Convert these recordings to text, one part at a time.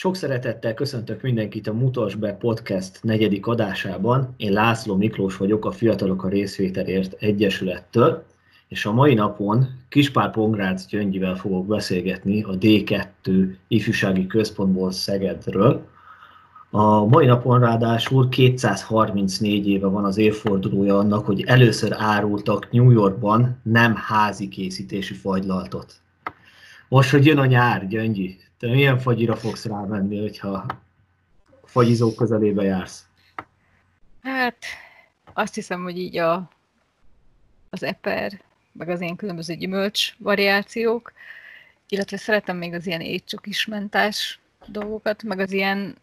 Sok szeretettel köszöntök mindenkit a Mutas be podcast negyedik adásában. Én László Miklós vagyok a Fiatalok a Részvételért Egyesülettől, és a mai napon Kispár Pongrác Gyöngyivel fogok beszélgetni a D2 ifjúsági központból Szegedről. A mai napon ráadásul 234 éve van az évfordulója annak, hogy először árultak New Yorkban nem házi készítésű fagylaltot. Most, hogy jön a nyár, Gyöngyi, te milyen fagyira fogsz rámenni, hogyha fagyizók közelébe jársz? Hát, azt hiszem, hogy így a, az eper, meg az ilyen különböző gyümölcs variációk, illetve szeretem még az ilyen étcsokis mentás dolgokat, meg az ilyen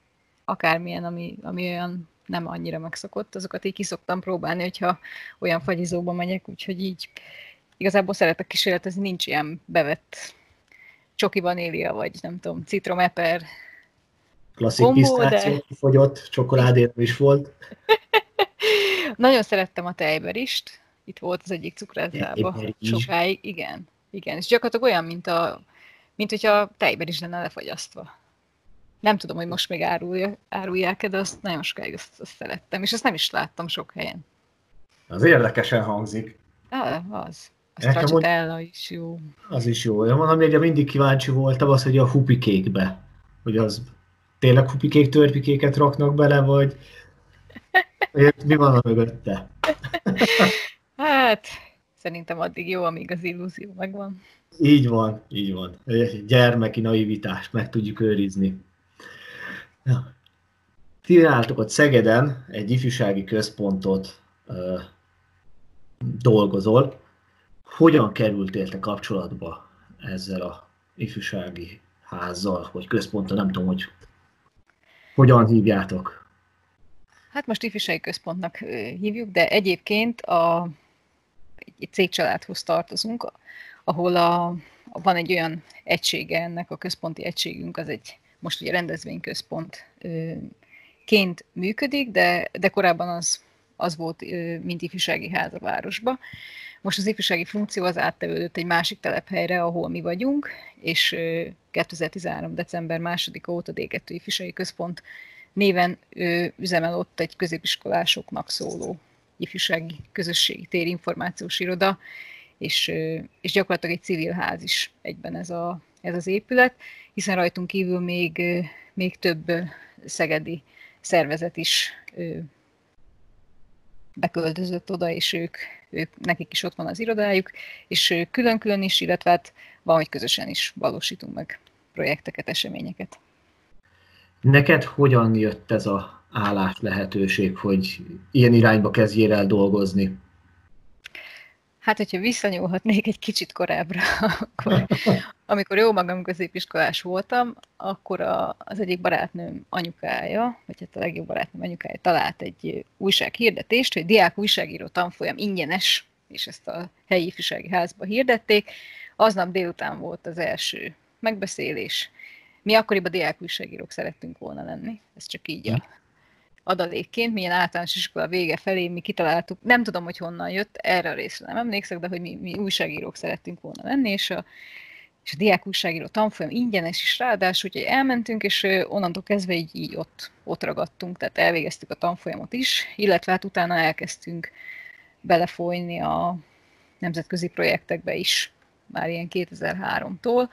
akármilyen, ami, ami olyan nem annyira megszokott, azokat így kiszoktam próbálni, hogyha olyan fagyizóba megyek, úgyhogy így igazából szeretek kísérletezni, nincs ilyen bevett csoki vanília, vagy nem tudom, citromeper. Klasszik kombó, de... fogyott, csokoládér is volt. Nagyon szerettem a tejberist, itt volt az egyik cukrászdába sokáig, igen. Igen, és gyakorlatilag olyan, mint, a, mint hogyha a tejber is lenne lefagyasztva. Nem tudom, hogy most még árulja, árulják-e, de azt nagyon sokáig azt, azt szerettem, és azt nem is láttam sok helyen. Az érdekesen hangzik. Ah, az. A stracciatella is jó. Az is jó. Én mondom, hogy mindig kíváncsi voltam az, hogy a hupikékbe, hogy az tényleg hupikék, törpikéket raknak bele, vagy mi van a mögötte? hát, szerintem addig jó, amíg az illúzió megvan. Így van, így van. Gyermeki naivitást meg tudjuk őrizni. Ja. Ti álltok ott Szegeden, egy ifjúsági központot uh, dolgozol. Hogyan kerültél te kapcsolatba ezzel a ifjúsági házzal, vagy központtal, nem tudom, hogy hogyan hívjátok? Hát most ifjúsági központnak hívjuk, de egyébként a, egy cégcsaládhoz tartozunk, ahol a, van egy olyan egysége ennek, a központi egységünk, az egy most ugye rendezvényközpontként működik, de, de korábban az, az volt, mint ifjúsági ház a városba. Most az ifjúsági funkció az áttevődött egy másik telephelyre, ahol mi vagyunk, és 2013. december 2 óta D2 ifjúsági központ néven üzemel ott egy középiskolásoknak szóló ifjúsági közösségi térinformációs iroda, és, és gyakorlatilag egy civil ház is egyben ez, a, ez az épület, hiszen rajtunk kívül még, még több szegedi szervezet is beköltözött oda, és ők, ők, nekik is ott van az irodájuk, és külön-külön is, illetve hát van, hogy közösen is valósítunk meg projekteket, eseményeket. Neked hogyan jött ez a állás lehetőség, hogy ilyen irányba kezdjél el dolgozni? Hát, hogyha visszanyúlhatnék egy kicsit korábbra, akkor, amikor jó magam középiskolás voltam, akkor a, az egyik barátnőm anyukája, vagy hát a legjobb barátnőm anyukája talált egy újsághirdetést, hogy diák újságíró tanfolyam ingyenes, és ezt a helyi ifjúsági házba hirdették. Aznap délután volt az első megbeszélés. Mi akkoriban diák újságírók szerettünk volna lenni, ez csak így a hm adalékként, milyen általános iskola vége felé mi kitaláltuk, nem tudom, hogy honnan jött, erre a részre nem emlékszek, de hogy mi, mi újságírók szerettünk volna lenni, és a, és a diák újságíró tanfolyam ingyenes is ráadásul, úgyhogy elmentünk, és onnantól kezdve így, így ott, ott ragadtunk, tehát elvégeztük a tanfolyamot is, illetve hát utána elkezdtünk belefolyni a nemzetközi projektekbe is, már ilyen 2003-tól,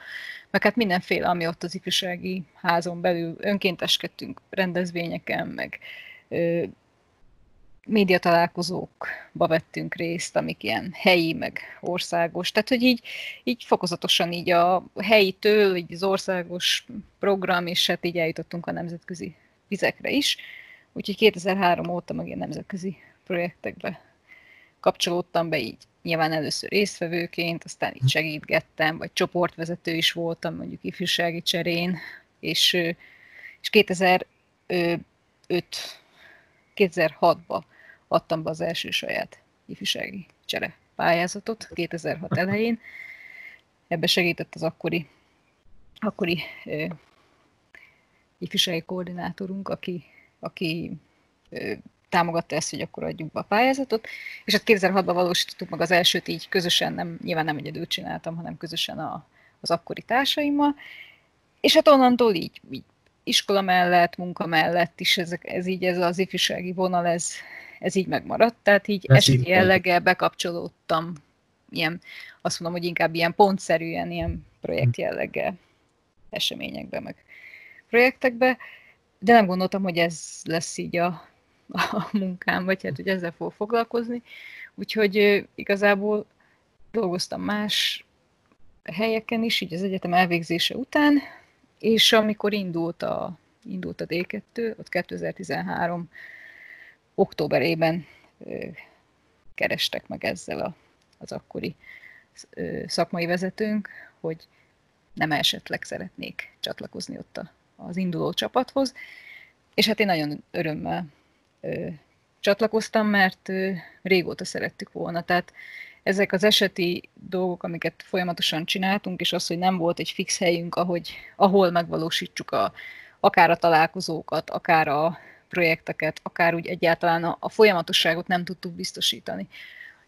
meg hát mindenféle, ami ott az ifjúsági házon belül önkénteskedtünk rendezvényeken, meg ö, médiatalálkozókba vettünk részt, amik ilyen helyi, meg országos. Tehát, hogy így, így fokozatosan így a helyitől, így az országos program, és hát így eljutottunk a nemzetközi vizekre is. Úgyhogy 2003 óta meg ilyen nemzetközi projektekbe kapcsolódtam be így nyilván először résztvevőként, aztán itt segítgettem, vagy csoportvezető is voltam mondjuk ifjúsági cserén, és, és 2005 2006-ban adtam be az első saját ifjúsági csere pályázatot, 2006 elején. Ebbe segített az akkori, akkori ö, ifjúsági koordinátorunk, aki, aki ö, támogatta ezt, hogy akkor adjuk be a pályázatot, és hát 2006-ban valósítottuk meg az elsőt így közösen, nem, nyilván nem egyedül csináltam, hanem közösen a, az akkori társaimmal, és hát onnantól így, így iskola mellett, munka mellett is ez, ez így ez az ifjúsági vonal, ez, ez így megmaradt, tehát így ez eseti jelleggel bekapcsolódtam, ilyen, azt mondom, hogy inkább ilyen pontszerűen, ilyen projekt jelleggel eseményekbe, meg projektekbe, de nem gondoltam, hogy ez lesz így a, a munkám, vagy hát, hogy ezzel fog foglalkozni. Úgyhogy igazából dolgoztam más helyeken is, így az egyetem elvégzése után, és amikor indult a, indult a D2, ott 2013 októberében kerestek meg ezzel a, az akkori szakmai vezetőnk, hogy nem esetleg szeretnék csatlakozni ott a, az induló csapathoz, és hát én nagyon örömmel ö, csatlakoztam, mert régóta szerettük volna. Tehát ezek az eseti dolgok, amiket folyamatosan csináltunk, és az, hogy nem volt egy fix helyünk, ahogy, ahol megvalósítsuk a, akár a találkozókat, akár a projekteket, akár úgy egyáltalán a, a folyamatosságot nem tudtuk biztosítani.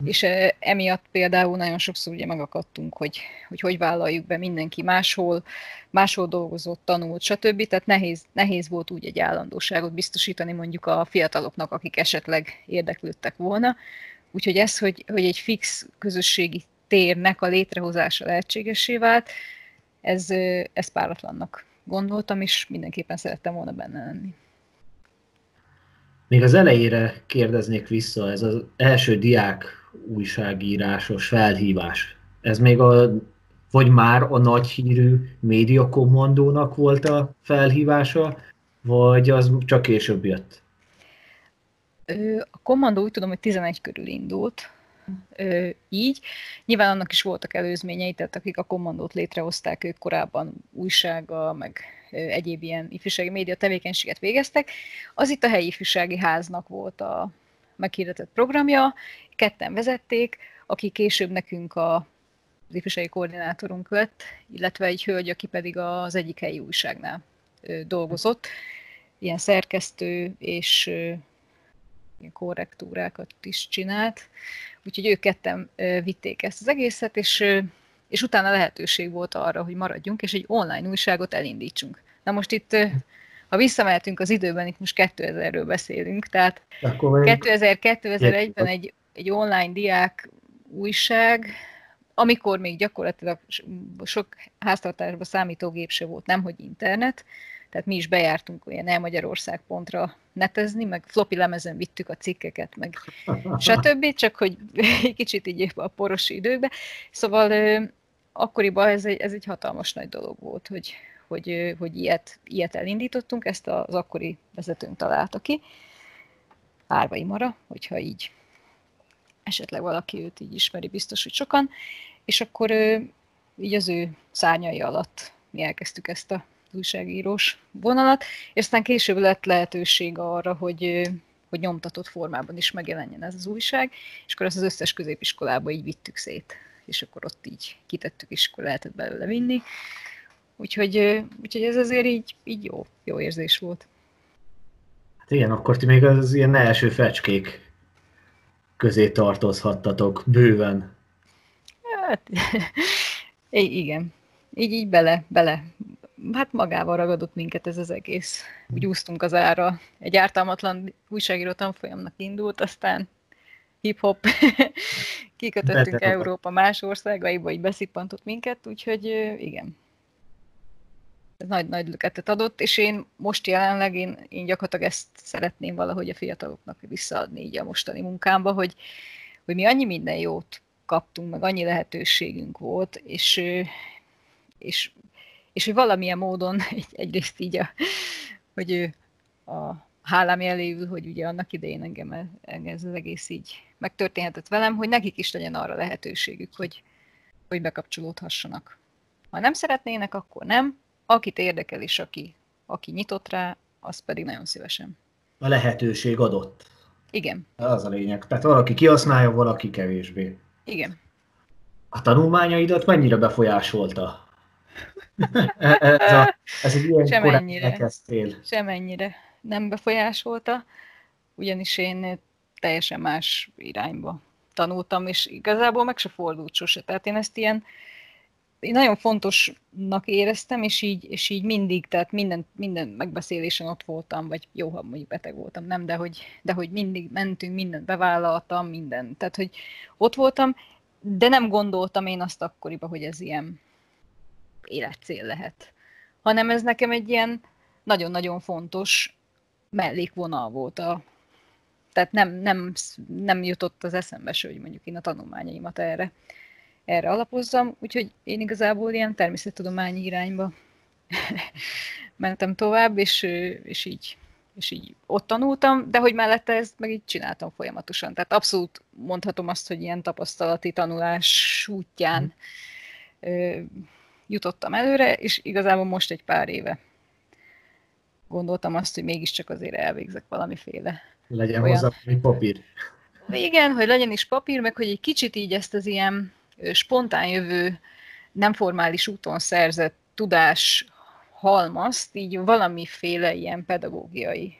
És emiatt például nagyon sokszor ugye megakadtunk, hogy, hogy hogy vállaljuk be mindenki máshol, máshol dolgozott, tanult, stb. Tehát nehéz, nehéz volt úgy egy állandóságot biztosítani mondjuk a fiataloknak, akik esetleg érdeklődtek volna. Úgyhogy ez, hogy, hogy egy fix közösségi térnek a létrehozása lehetségessé vált, ez, ez páratlannak gondoltam, és mindenképpen szerettem volna benne lenni. Még az elejére kérdeznék vissza, ez az első diák újságírásos felhívás. Ez még a, vagy már a nagy hírű médiakommandónak volt a felhívása, vagy az csak később jött? A kommandó úgy tudom, hogy 11 körül indult, így. Nyilván annak is voltak előzményei, tehát akik a kommandót létrehozták, ők korábban újsága, meg egyéb ilyen ifjúsági média tevékenységet végeztek. Az itt a helyi ifjúsági háznak volt a meghirdetett programja, ketten vezették, aki később nekünk a az ifjúsági koordinátorunk lett, illetve egy hölgy, aki pedig az egyik helyi újságnál dolgozott, ilyen szerkesztő és ilyen korrektúrákat is csinált, úgyhogy ők ketten vitték ezt az egészet, és, és utána lehetőség volt arra, hogy maradjunk, és egy online újságot elindítsunk. Na most itt, ha visszamehetünk az időben, itt most 2000-ről beszélünk, tehát 2000-2001-ben egy, egy online diák újság, amikor még gyakorlatilag sok háztartásban számítógép se volt, nem hogy internet, tehát mi is bejártunk olyan el Magyarország pontra netezni, meg floppy lemezen vittük a cikkeket, meg stb., csak hogy egy kicsit így a poros időkbe. Szóval akkoriban ez egy, ez egy hatalmas nagy dolog volt, hogy, hogy, hogy ilyet, ilyet elindítottunk, ezt az akkori vezetőnk találta ki, Árvai Mara, hogyha így esetleg valaki őt így ismeri, biztos, hogy sokan, és akkor így az ő szárnyai alatt mi elkezdtük ezt a újságírós vonalat, és aztán később lett lehetőség arra, hogy, hogy nyomtatott formában is megjelenjen ez az újság, és akkor azt az összes középiskolába így vittük szét, és akkor ott így kitettük, és akkor lehetett belőle vinni. Úgyhogy, úgyhogy ez azért így, így jó, jó érzés volt. Hát igen, akkor ti még az ilyen első fecskék közé tartozhattatok bőven. Hát, igen. Így, így bele, bele hát magával ragadott minket ez az egész. Úgy úsztunk az ára. Egy ártalmatlan újságíró tanfolyamnak indult, aztán hip-hop, kikötöttünk. Európa más országaiba, így beszippantott minket, úgyhogy igen. Nagy-nagy löketet adott, és én most jelenleg én, én gyakorlatilag ezt szeretném valahogy a fiataloknak visszaadni így a mostani munkámba, hogy, hogy mi annyi minden jót kaptunk, meg annyi lehetőségünk volt, és, és és hogy valamilyen módon egy, egyrészt így, a, hogy a hálám jeléül, hogy ugye annak idején engem, engem ez az egész így megtörténhetett velem, hogy nekik is legyen arra lehetőségük, hogy, hogy bekapcsolódhassanak. Ha nem szeretnének, akkor nem. Akit érdekel és aki, aki nyitott rá, az pedig nagyon szívesen. A lehetőség adott. Igen. Az a lényeg. Tehát valaki kihasználja, valaki kevésbé. Igen. A tanulmányaidat mennyire befolyásolta ez, a, ez egy ilyen Semennyire. Semennyire nem befolyásolta, ugyanis én teljesen más irányba tanultam, és igazából meg se fordult sose. Tehát én ezt ilyen, én nagyon fontosnak éreztem, és így, és így mindig, tehát minden, minden megbeszélésen ott voltam, vagy jó, ha mondjuk beteg voltam, nem, de hogy, de hogy mindig mentünk, mindent bevállaltam, minden, tehát hogy ott voltam, de nem gondoltam én azt akkoriban, hogy ez ilyen életcél lehet. Hanem ez nekem egy ilyen nagyon-nagyon fontos mellékvonal volt a, tehát nem, nem, nem jutott az eszembe hogy mondjuk én a tanulmányaimat erre erre alapozzam, úgyhogy én igazából ilyen természettudományi irányba mentem tovább, és, és így és így ott tanultam, de hogy mellette ezt meg így csináltam folyamatosan. Tehát abszolút mondhatom azt, hogy ilyen tapasztalati tanulás útján ö, jutottam előre, és igazából most egy pár éve gondoltam azt, hogy mégiscsak azért elvégzek valamiféle. Legyen olyan... hozzá papír. Igen, hogy legyen is papír, meg hogy egy kicsit így ezt az ilyen spontán jövő, nem formális úton szerzett tudás halmazt így valamiféle ilyen pedagógiai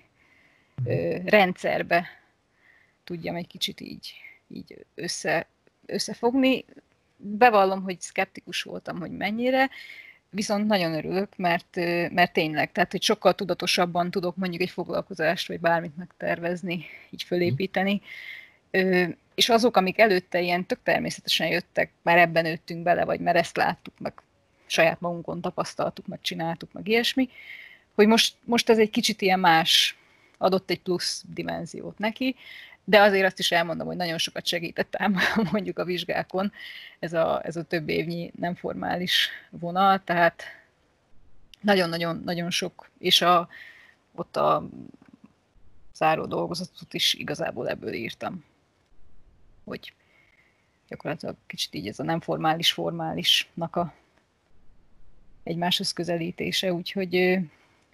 ö, rendszerbe tudjam egy kicsit így, így össze, összefogni. Bevallom, hogy szkeptikus voltam, hogy mennyire, viszont nagyon örülök, mert, mert tényleg, tehát hogy sokkal tudatosabban tudok mondjuk egy foglalkozást, vagy bármit megtervezni, így fölépíteni, és azok, amik előtte ilyen tök természetesen jöttek, már ebben nőttünk bele, vagy mert ezt láttuk, meg saját magunkon tapasztaltuk, meg csináltuk, meg ilyesmi, hogy most, most ez egy kicsit ilyen más, adott egy plusz dimenziót neki, de azért azt is elmondom, hogy nagyon sokat segítettem mondjuk a vizsgákon. Ez a, ez a több évnyi nem formális vonal, tehát nagyon-nagyon nagyon sok, és a, ott a záró dolgozatot is igazából ebből írtam hogy gyakorlatilag kicsit így ez a nem formális formálisnak a egymáshoz közelítése, úgyhogy,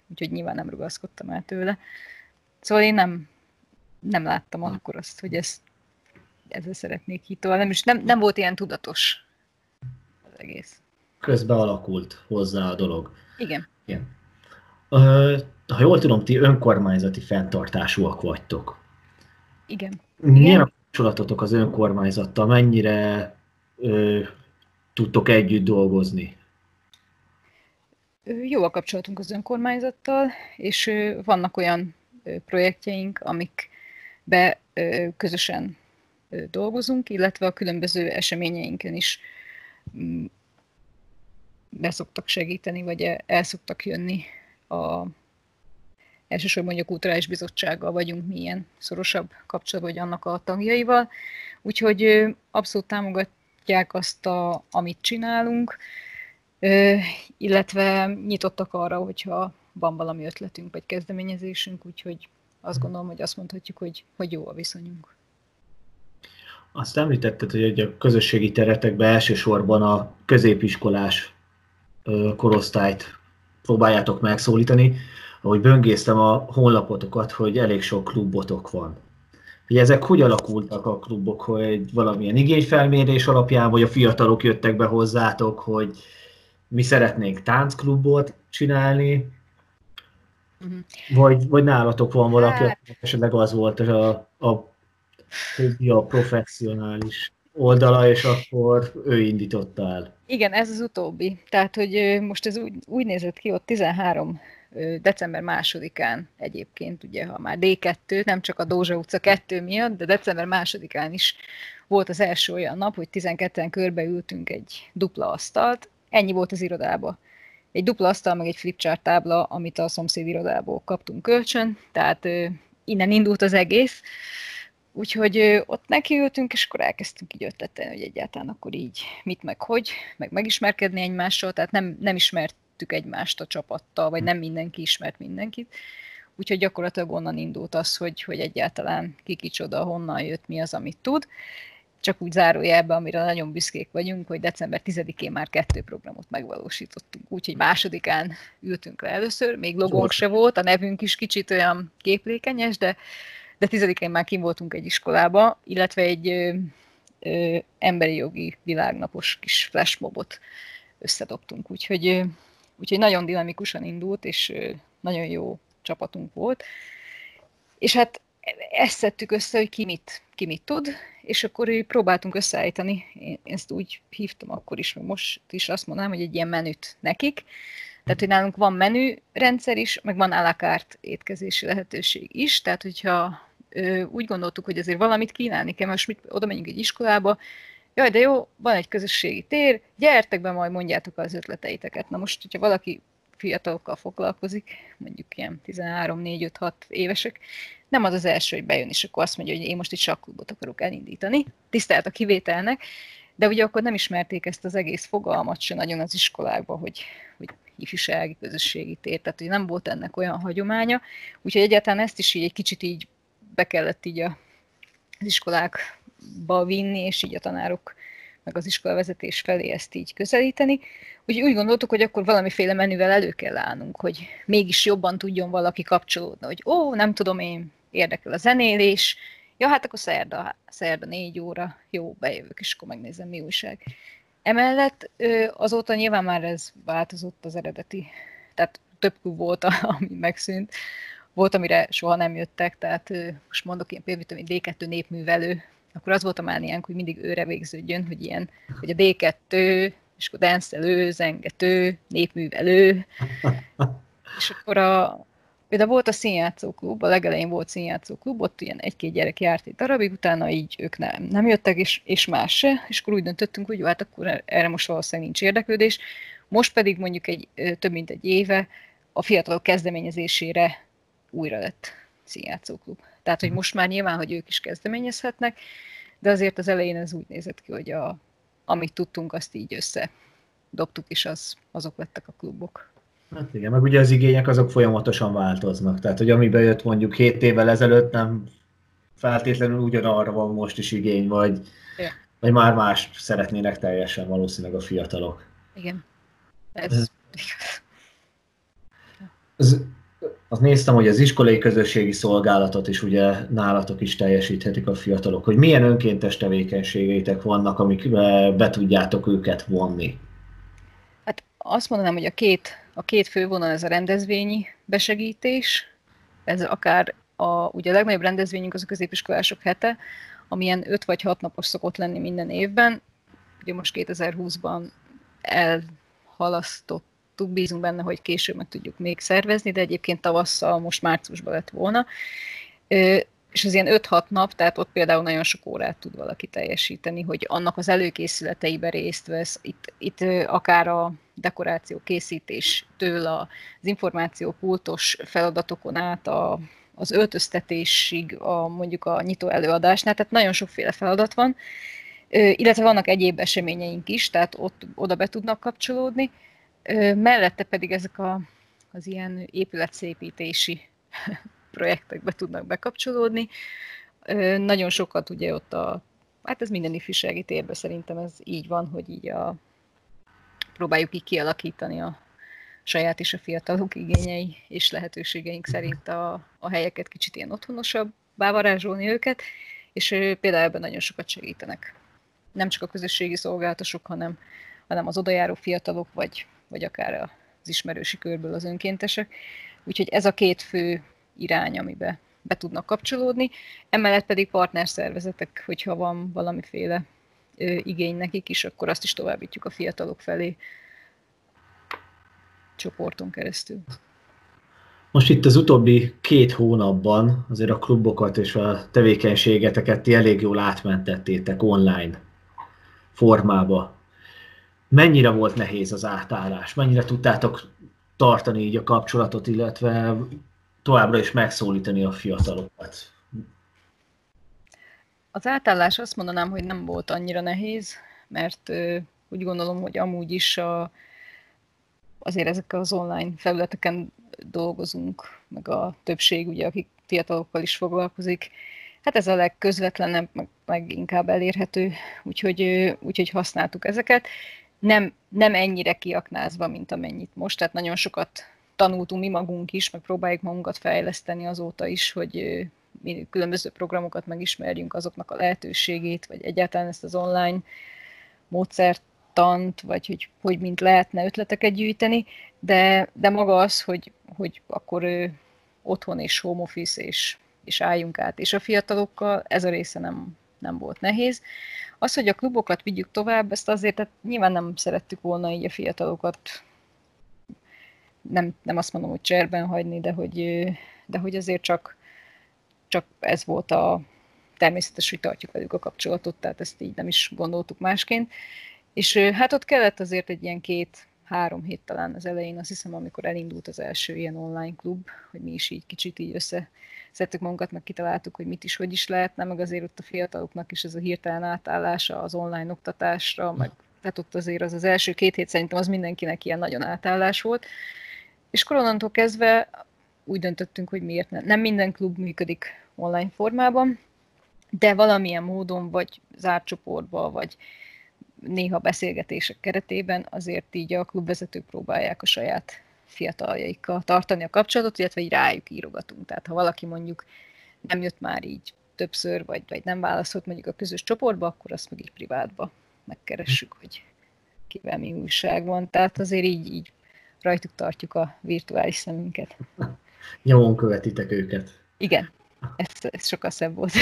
úgyhogy nyilván nem rugaszkodtam el tőle. Szóval én nem, nem láttam akkor azt, hogy ezt, ezzel szeretnék így tovább. Nem, is, nem, nem volt ilyen tudatos az egész. Közben alakult hozzá a dolog. Igen. Igen. Ha jól tudom, ti önkormányzati fenntartásúak vagytok. Igen. Milyen Igen kapcsolatotok az önkormányzattal, mennyire ö, tudtok együtt dolgozni? Jó a kapcsolatunk az önkormányzattal, és vannak olyan projektjeink, amikbe közösen dolgozunk, illetve a különböző eseményeinken is mm, beszoktak segíteni, vagy el szoktak jönni a elsősorban mondjuk kulturális bizottsággal vagyunk milyen szorosabb kapcsolatban, vagy annak a tagjaival. Úgyhogy abszolút támogatják azt, a, amit csinálunk, illetve nyitottak arra, hogyha van valami ötletünk vagy kezdeményezésünk, úgyhogy azt gondolom, hogy azt mondhatjuk, hogy, hogy jó a viszonyunk. Azt említetted, hogy a közösségi teretekben elsősorban a középiskolás korosztályt próbáljátok megszólítani ahogy böngésztem a honlapotokat, hogy elég sok klubotok van. Hogy ezek hogy alakultak a klubok, hogy valamilyen igényfelmérés alapján, vagy a fiatalok jöttek be hozzátok, hogy mi szeretnénk táncklubot csinálni, uh-huh. vagy, vagy nálatok van valaki, hát... esetleg az volt a, a, a professzionális oldala, és akkor ő indította el. Igen, ez az utóbbi. Tehát, hogy most ez úgy, úgy nézett ki, ott 13 december másodikán egyébként, ugye, ha már D2, nem csak a Dózsa utca 2 miatt, de december másodikán is volt az első olyan nap, hogy 12-en körbeültünk egy dupla asztalt, ennyi volt az irodába. Egy dupla asztal, meg egy flipchart tábla, amit a szomszéd irodából kaptunk kölcsön, tehát innen indult az egész. Úgyhogy ott nekiültünk, és akkor elkezdtünk így ötletelni, hogy egyáltalán akkor így mit, meg hogy, meg megismerkedni egymással, tehát nem, nem ismert ismertük egymást a csapattal, vagy nem mindenki ismert mindenkit. Úgyhogy gyakorlatilag onnan indult az, hogy, hogy egyáltalán ki kicsoda, honnan jött, mi az, amit tud. Csak úgy zárójelben, amire nagyon büszkék vagyunk, hogy december 10-én már kettő programot megvalósítottunk. Úgyhogy másodikán ültünk le először, még logónk se volt, a nevünk is kicsit olyan képlékenyes, de, de 10-én már kim voltunk egy iskolába, illetve egy ö, ö, emberi jogi világnapos kis flashmobot összedobtunk. Úgyhogy Úgyhogy nagyon dinamikusan indult, és nagyon jó csapatunk volt. És hát ezt szedtük össze, hogy ki mit, ki mit tud, és akkor próbáltunk összeállítani, én ezt úgy hívtam akkor is, meg most is azt mondanám, hogy egy ilyen menüt nekik. Tehát, hogy nálunk van menürendszer is, meg van alakárt étkezési lehetőség is, tehát hogyha ö, úgy gondoltuk, hogy azért valamit kínálni kell, most mit, oda megyünk egy iskolába, jaj, de jó, van egy közösségi tér, gyertek be, majd mondjátok az ötleteiteket. Na most, hogyha valaki fiatalokkal foglalkozik, mondjuk ilyen 13, 4, 5, 6 évesek, nem az az első, hogy bejön, és akkor azt mondja, hogy én most egy sakklubot akarok elindítani, tisztelt a kivételnek, de ugye akkor nem ismerték ezt az egész fogalmat se nagyon az iskolákban, hogy, hogy ifjúsági közösségi tér, tehát hogy nem volt ennek olyan hagyománya, úgyhogy egyáltalán ezt is így egy kicsit így be kellett így a, az iskolákba vinni, és így a tanárok meg az iskolavezetés felé ezt így közelíteni. Úgyhogy úgy gondoltuk, hogy akkor valamiféle menüvel elő kell állnunk, hogy mégis jobban tudjon valaki kapcsolódni, hogy ó, nem tudom én, érdekel a zenélés, ja, hát akkor szerda, szerda négy óra, jó, bejövök, és akkor megnézem, mi újság. Emellett azóta nyilván már ez változott az eredeti, tehát több klub volt, ami megszűnt, volt, amire soha nem jöttek, tehát most mondok ilyen például, mint D2 népművelő, akkor az volt a mániánk, hogy mindig őre végződjön, hogy ilyen, hogy a D2, és akkor denszelő, zengető, népművelő, és akkor a, például volt a színjátszóklub, a legelején volt színjátszóklub, ott ilyen egy-két gyerek járt egy darabig, utána így ők nem, nem jöttek, és, és más se, és akkor úgy döntöttünk, hogy jó, hát akkor erre most valószínűleg nincs érdeklődés. Most pedig mondjuk egy több mint egy éve a fiatalok kezdeményezésére újra lett színjátszóklub. Tehát, hogy mhm. most már nyilván, hogy ők is kezdeményezhetnek, de azért az elején ez úgy nézett ki, hogy a, amit tudtunk, azt így össze dobtuk, és az, azok lettek a klubok. Hát igen, meg ugye az igények azok folyamatosan változnak. Tehát, hogy ami bejött mondjuk 7 évvel ezelőtt, nem feltétlenül ugyanarra van most is igény, vagy, ja. vagy már más szeretnének teljesen valószínűleg a fiatalok. Igen. Ez, ez, ez azt néztem, hogy az iskolai közösségi szolgálatot is ugye nálatok is teljesíthetik a fiatalok, hogy milyen önkéntes tevékenységeitek vannak, amik be tudjátok őket vonni. Hát azt mondanám, hogy a két, a két fővonal ez a rendezvényi besegítés, ez akár a, ugye a legnagyobb rendezvényünk az a középiskolások hete, amilyen 5 vagy 6 napos szokott lenni minden évben. Ugye most 2020-ban elhalasztott bízunk benne, hogy később meg tudjuk még szervezni, de egyébként tavasszal, most márciusban lett volna. És az ilyen 5-6 nap, tehát ott például nagyon sok órát tud valaki teljesíteni, hogy annak az előkészületeiben részt vesz, itt, itt akár a dekoráció készítéstől az információ pultos feladatokon át a, az öltöztetésig, a, mondjuk a nyitó előadásnál, tehát nagyon sokféle feladat van, illetve vannak egyéb eseményeink is, tehát ott oda be tudnak kapcsolódni, mellette pedig ezek a, az ilyen épületszépítési projektekbe tudnak bekapcsolódni. Nagyon sokat ugye ott a, hát ez minden ifjúsági térben szerintem ez így van, hogy így a, próbáljuk így kialakítani a saját és a fiatalok igényei és lehetőségeink szerint a, a helyeket kicsit ilyen otthonosabb, varázsolni őket, és például ebben nagyon sokat segítenek. Nem csak a közösségi szolgálatosok, hanem, hanem az odajáró fiatalok, vagy vagy akár az ismerősi körből az önkéntesek. Úgyhogy ez a két fő irány, amiben be tudnak kapcsolódni. Emellett pedig partnerszervezetek, hogyha van valamiféle ö, igény nekik is, akkor azt is továbbítjuk a fiatalok felé csoporton keresztül. Most itt az utóbbi két hónapban azért a klubokat és a tevékenységeteket ti elég jól átmentettétek online formába mennyire volt nehéz az átállás? Mennyire tudtátok tartani így a kapcsolatot, illetve továbbra is megszólítani a fiatalokat? Az átállás azt mondanám, hogy nem volt annyira nehéz, mert úgy gondolom, hogy amúgy is a, azért ezek az online felületeken dolgozunk, meg a többség, ugye, akik fiatalokkal is foglalkozik, hát ez a legközvetlenebb, meg, meg inkább elérhető, úgyhogy, úgyhogy használtuk ezeket nem, nem ennyire kiaknázva, mint amennyit most. Tehát nagyon sokat tanultunk mi magunk is, meg próbáljuk magunkat fejleszteni azóta is, hogy különböző programokat megismerjünk, azoknak a lehetőségét, vagy egyáltalán ezt az online módszertant, vagy hogy, hogy mint lehetne ötleteket gyűjteni, de, de maga az, hogy, hogy akkor ő otthon és home office és és álljunk át. És a fiatalokkal ez a része nem, nem volt nehéz. Az, hogy a klubokat vigyük tovább, ezt azért tehát nyilván nem szerettük volna így a fiatalokat nem, nem azt mondom, hogy cserben hagyni, de hogy, de hogy azért csak, csak ez volt a természetes, hogy tartjuk velük a kapcsolatot, tehát ezt így nem is gondoltuk másként. És hát ott kellett azért egy ilyen két, három hét talán az elején, azt hiszem, amikor elindult az első ilyen online klub, hogy mi is így kicsit így összeszedtük magunkat, meg kitaláltuk, hogy mit is, hogy is lehetne, meg azért ott a fiataloknak is ez a hirtelen átállása az online oktatásra, meg tehát ott azért az az első két hét szerintem az mindenkinek ilyen nagyon átállás volt. És koronantól kezdve úgy döntöttünk, hogy miért nem. Nem minden klub működik online formában, de valamilyen módon, vagy zárt csoportba, vagy néha beszélgetések keretében azért így a klubvezetők próbálják a saját fiataljaikkal tartani a kapcsolatot, illetve így rájuk írogatunk. Tehát ha valaki mondjuk nem jött már így többször, vagy, vagy nem válaszolt mondjuk a közös csoportba, akkor azt meg így privátba megkeressük, hogy kivel mi újság van. Tehát azért így, így rajtuk tartjuk a virtuális szemünket. Nyomon követitek őket. Igen, ez, ez sokkal szebb volt.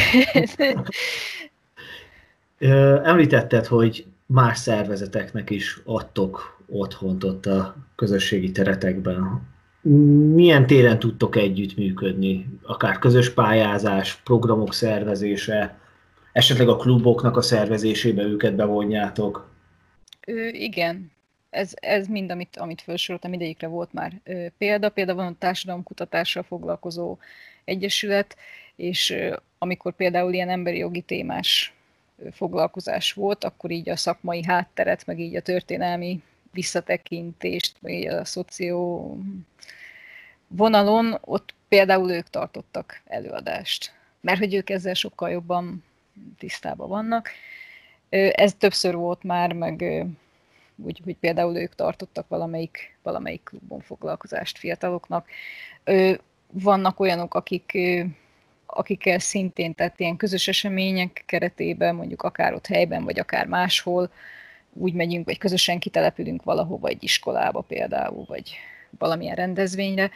Említetted, hogy más szervezeteknek is adtok otthont ott a közösségi teretekben. Milyen téren tudtok együttműködni? Akár közös pályázás, programok szervezése, esetleg a kluboknak a szervezésébe őket bevonjátok? Ö, igen, ez, ez mind, amit, amit felsoroltam, idejükre volt már ö, példa. Például van a társadalomkutatással foglalkozó egyesület, és ö, amikor például ilyen emberi jogi témás foglalkozás volt, akkor így a szakmai hátteret, meg így a történelmi visszatekintést, így a szoció vonalon, ott például ők tartottak előadást, mert hogy ők ezzel sokkal jobban tisztában vannak. Ez többször volt már, meg úgy, hogy például ők tartottak valamelyik, valamelyik klubon foglalkozást fiataloknak. Vannak olyanok, akik akikkel szintén, tehát ilyen közös események keretében, mondjuk akár ott helyben, vagy akár máshol, úgy megyünk, vagy közösen kitelepülünk valahova, egy iskolába például, vagy valamilyen rendezvényre.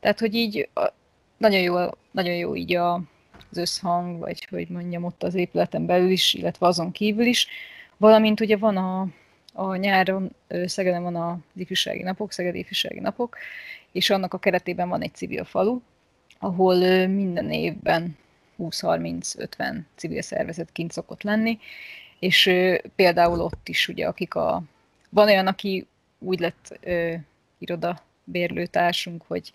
Tehát, hogy így nagyon jó, nagyon jó így a, az összhang, vagy hogy mondjam, ott az épületen belül is, illetve azon kívül is. Valamint ugye van a, a nyáron, Szegeden van a ifjúsági napok, Szegedi ifjúsági napok, és annak a keretében van egy civil falu, ahol minden évben 20-30-50 civil szervezet kint szokott lenni, és például ott is ugye, akik a... Van olyan, aki úgy lett ö, iroda bérlőtársunk, hogy,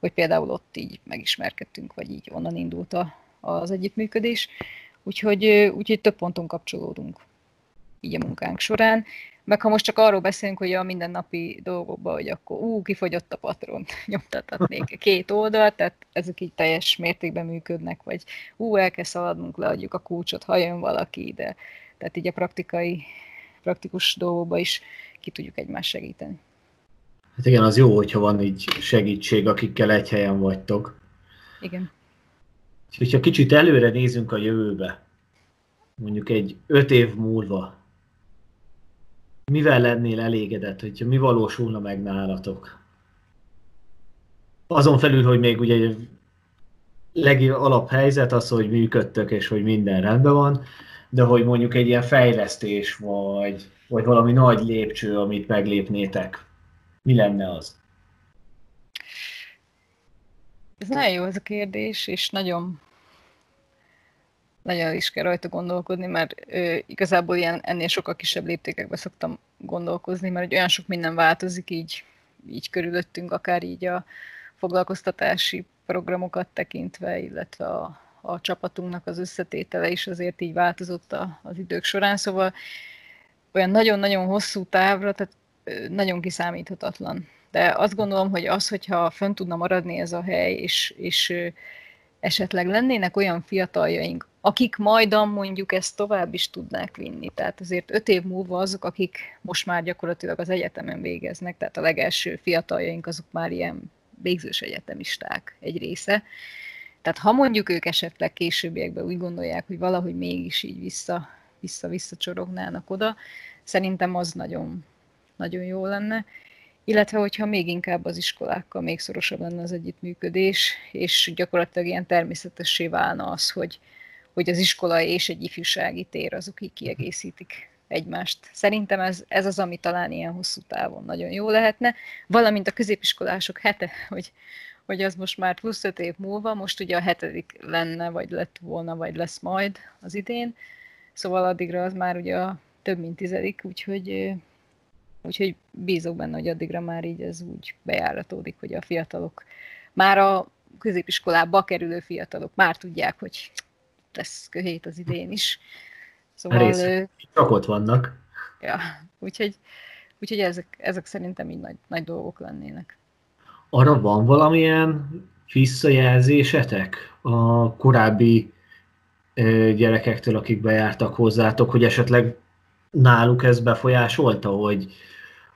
hogy például ott így megismerkedtünk, vagy így onnan indult a, az együttműködés. Úgyhogy, úgyhogy több ponton kapcsolódunk így a munkánk során. Meg ha most csak arról beszélünk, hogy a mindennapi dolgokban, hogy akkor ú, kifogyott a patron, nyomtathatnék két oldalt, tehát ezek így teljes mértékben működnek, vagy ú, el kell szaladnunk, leadjuk a kulcsot, ha jön valaki ide. Tehát így a praktikai, praktikus dolgokban is ki tudjuk egymást segíteni. Hát igen, az jó, hogyha van így segítség, akikkel egy helyen vagytok. Igen. És hogyha kicsit előre nézünk a jövőbe, mondjuk egy öt év múlva, mivel lennél elégedett, hogyha mi valósulna meg nálatok? Azon felül, hogy még ugye legjobb helyzet az, hogy működtök, és hogy minden rendben van, de hogy mondjuk egy ilyen fejlesztés, vagy, vagy valami nagy lépcső, amit meglépnétek, mi lenne az? Ez nagyon jó ez a kérdés, és nagyon nagyon is kell rajta gondolkodni, mert ö, igazából ilyen ennél sokkal kisebb léptékekbe szoktam gondolkozni, mert olyan sok minden változik így, így körülöttünk, akár így a foglalkoztatási programokat tekintve, illetve a, a csapatunknak az összetétele is azért így változott a, az idők során, szóval olyan nagyon-nagyon hosszú távra, tehát nagyon kiszámíthatatlan. De azt gondolom, hogy az, hogyha fönn tudna maradni ez a hely, és, és esetleg lennének olyan fiataljaink, akik majdan mondjuk ezt tovább is tudnák vinni. Tehát azért öt év múlva azok, akik most már gyakorlatilag az egyetemen végeznek, tehát a legelső fiataljaink azok már ilyen végzős egyetemisták egy része. Tehát ha mondjuk ők esetleg későbbiekben úgy gondolják, hogy valahogy mégis így vissza, vissza-vissza csorognának oda, szerintem az nagyon, nagyon jó lenne. illetve hogyha még inkább az iskolákkal még szorosabb lenne az együttműködés, és gyakorlatilag ilyen természetessé válna az, hogy, hogy az iskola és egy ifjúsági tér azok így kiegészítik egymást. Szerintem ez, ez az, ami talán ilyen hosszú távon nagyon jó lehetne, valamint a középiskolások hete, hogy, hogy az most már plusz öt év múlva, most ugye a hetedik lenne, vagy lett volna, vagy lesz majd az idén, szóval addigra az már ugye a több mint tizedik, úgyhogy, úgyhogy bízok benne, hogy addigra már így ez úgy bejáratódik, hogy a fiatalok, már a középiskolába kerülő fiatalok már tudják, hogy lesz köhét az idén is. Szóval... Rész, csak ott vannak. Ja, úgyhogy, úgyhogy ezek, ezek szerintem így nagy, nagy dolgok lennének. Arra van valamilyen visszajelzésetek a korábbi gyerekektől, akik bejártak hozzátok, hogy esetleg náluk ez befolyásolta, hogy,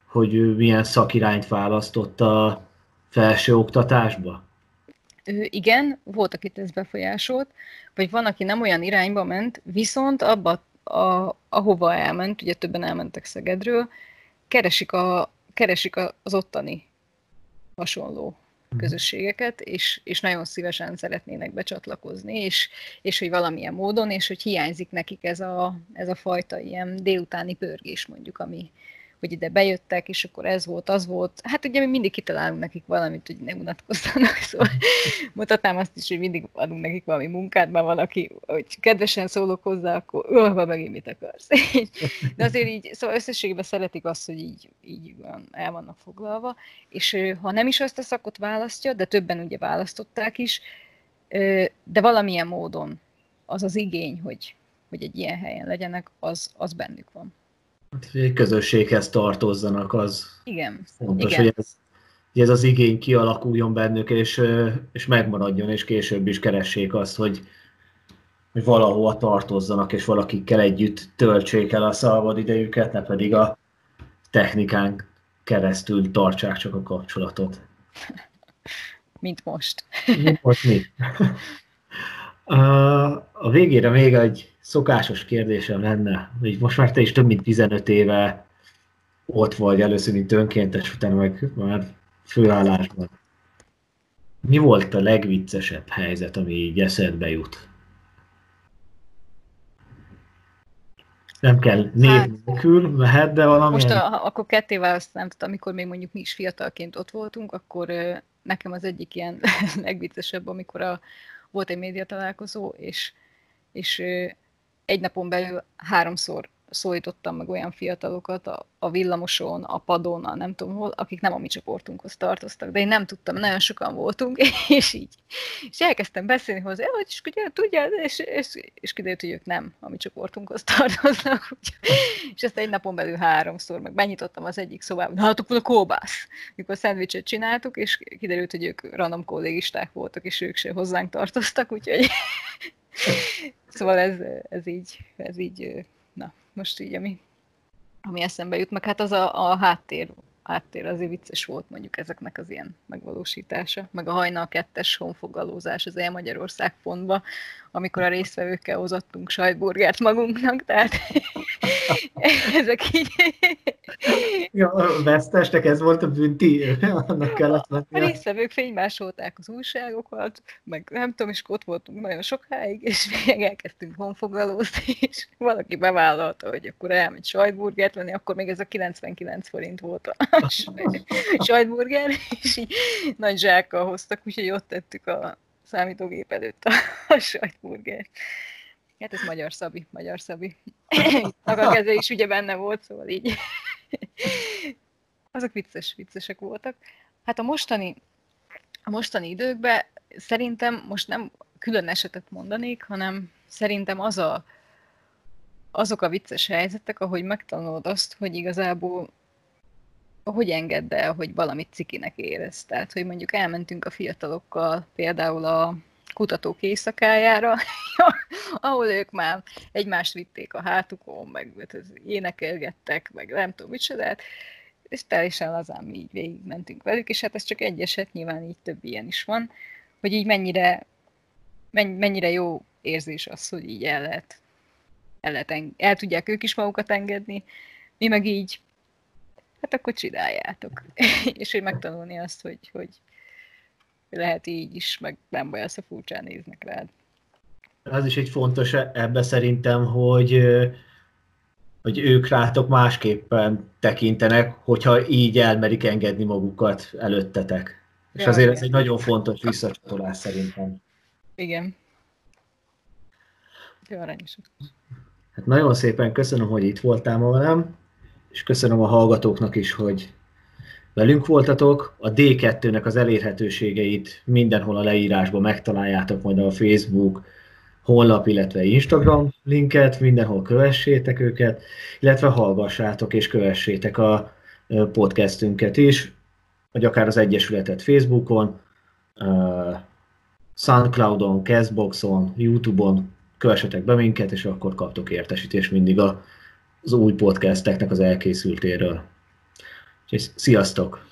hogy milyen szakirányt választott a felső oktatásba? Igen, volt, akit ez befolyásolt, vagy van, aki nem olyan irányba ment, viszont abba, a, ahova elment, ugye többen elmentek Szegedről, keresik, a, keresik az ottani hasonló mhm. közösségeket, és, és nagyon szívesen szeretnének becsatlakozni, és, és hogy valamilyen módon, és hogy hiányzik nekik ez a, ez a fajta ilyen délutáni pörgés mondjuk, ami, hogy ide bejöttek, és akkor ez volt, az volt. Hát ugye mi mindig kitalálunk nekik valamit, hogy ne unatkozzanak, szóval mutatnám azt is, hogy mindig adunk nekik valami munkát, mert van, aki, hogy kedvesen szólok hozzá, akkor ölve megint mit akarsz. De azért így, szóval összességében szeretik azt, hogy így, így el vannak foglalva, és ha nem is azt a szakot választja, de többen ugye választották is, de valamilyen módon az az igény, hogy, hogy egy ilyen helyen legyenek, az, az bennük van. Hát, hogy egy közösséghez tartozzanak, az Igen. fontos, Igen. hogy ez, hogy ez az igény kialakuljon bennük, és, és megmaradjon, és később is keressék azt, hogy, hogy valahova tartozzanak, és valakikkel együtt töltsék el a szabad idejüket, ne pedig a technikán keresztül tartsák csak a kapcsolatot. Mint most. Mint most mi. A végére még egy szokásos kérdésem lenne, hogy most már te is több mint 15 éve ott vagy először, mint önkéntes, utána meg már főállásban. Mi volt a legviccesebb helyzet, ami így eszedbe jut? Nem kell név hát, nélkül, mehet, de valami. Most a, akkor ketté választanám, tehát amikor még mondjuk mi is fiatalként ott voltunk, akkor nekem az egyik ilyen legviccesebb, amikor a, volt egy média találkozó, és, és egy napon belül háromszor szólítottam meg olyan fiatalokat a, a villamoson, a padon, a nem tudom hol, akik nem a mi csoportunkhoz tartoztak, de én nem tudtam, nagyon sokan voltunk, és így. És elkezdtem beszélni hozzá, hogy ugye, tudja, és, és, és kiderült, hogy ők nem a mi csoportunkhoz tartoznak. és ezt egy napon belül háromszor, meg benyitottam az egyik szobába, hát akkor a kóbász, mikor szendvicset csináltuk, és kiderült, hogy ők random kollégisták voltak, és ők se hozzánk tartoztak, úgyhogy szóval ez, ez így, ez így, na, most így, ami, ami eszembe jut, meg hát az a, a háttér, háttér azért vicces volt mondjuk ezeknek az ilyen megvalósítása, meg a hajnal kettes honfoglalózás az El Magyarország pontba, amikor a résztvevőkkel hozottunk sajtburgert magunknak, tehát ezek így... ja, a vesztesnek ez volt a bünti, annak kellett lenni. A résztvevők fénymásolták az újságokat, meg nem tudom, és ott voltunk nagyon sokáig, és még elkezdtünk honfoglalózni, és valaki bevállalta, hogy akkor elmegy sajtburgert venni, akkor még ez a 99 forint volt a sajtburger, és így nagy zsákkal hoztak, úgyhogy ott tettük a számítógép előtt a, a sajtburger. Hát ez magyar Szabi, magyar Szabi. a keze is ugye benne volt, szóval így. Azok vicces, viccesek voltak. Hát a mostani, a mostani időkben szerintem most nem külön esetet mondanék, hanem szerintem az a, azok a vicces helyzetek, ahogy megtanulod azt, hogy igazából hogy engedd el, hogy valamit cikinek érez. Tehát, hogy mondjuk elmentünk a fiatalokkal például a kutatók éjszakájára, ahol ők már egymást vitték a hátukon, meg hát énekelgettek, meg nem tudom micsoda, hát, és teljesen lazán mi így végigmentünk velük, és hát ez csak egy eset, nyilván így több ilyen is van, hogy így mennyire, mennyire jó érzés az, hogy így el lehet, el, lehet el tudják ők is magukat engedni, mi meg így hát akkor csináljátok. és hogy megtanulni azt, hogy, hogy lehet így is, meg nem baj, azt a furcsán néznek rád. Az is egy fontos ebbe szerintem, hogy hogy ők rátok másképpen tekintenek, hogyha így elmerik engedni magukat előttetek. És azért igen. ez egy nagyon fontos visszacsatolás szerintem. Igen. Jó aranyosok. Hát nagyon szépen köszönöm, hogy itt voltál ma velem, és köszönöm a hallgatóknak is, hogy velünk voltatok. A D2-nek az elérhetőségeit mindenhol a leírásban megtaláljátok, majd a Facebook, honlap, illetve Instagram linket, mindenhol kövessétek őket, illetve hallgassátok és kövessétek a podcastünket is, vagy akár az Egyesületet Facebookon, Soundcloudon, Castboxon, Youtube-on, kövessetek be minket, és akkor kaptok értesítést mindig az új podcasteknek az elkészültéről. És sziasztok!